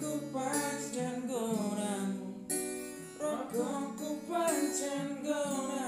kupancen gonamu rokok kupancen gonamu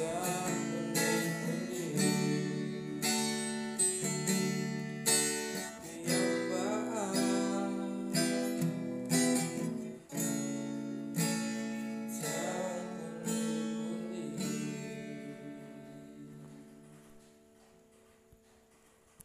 sun.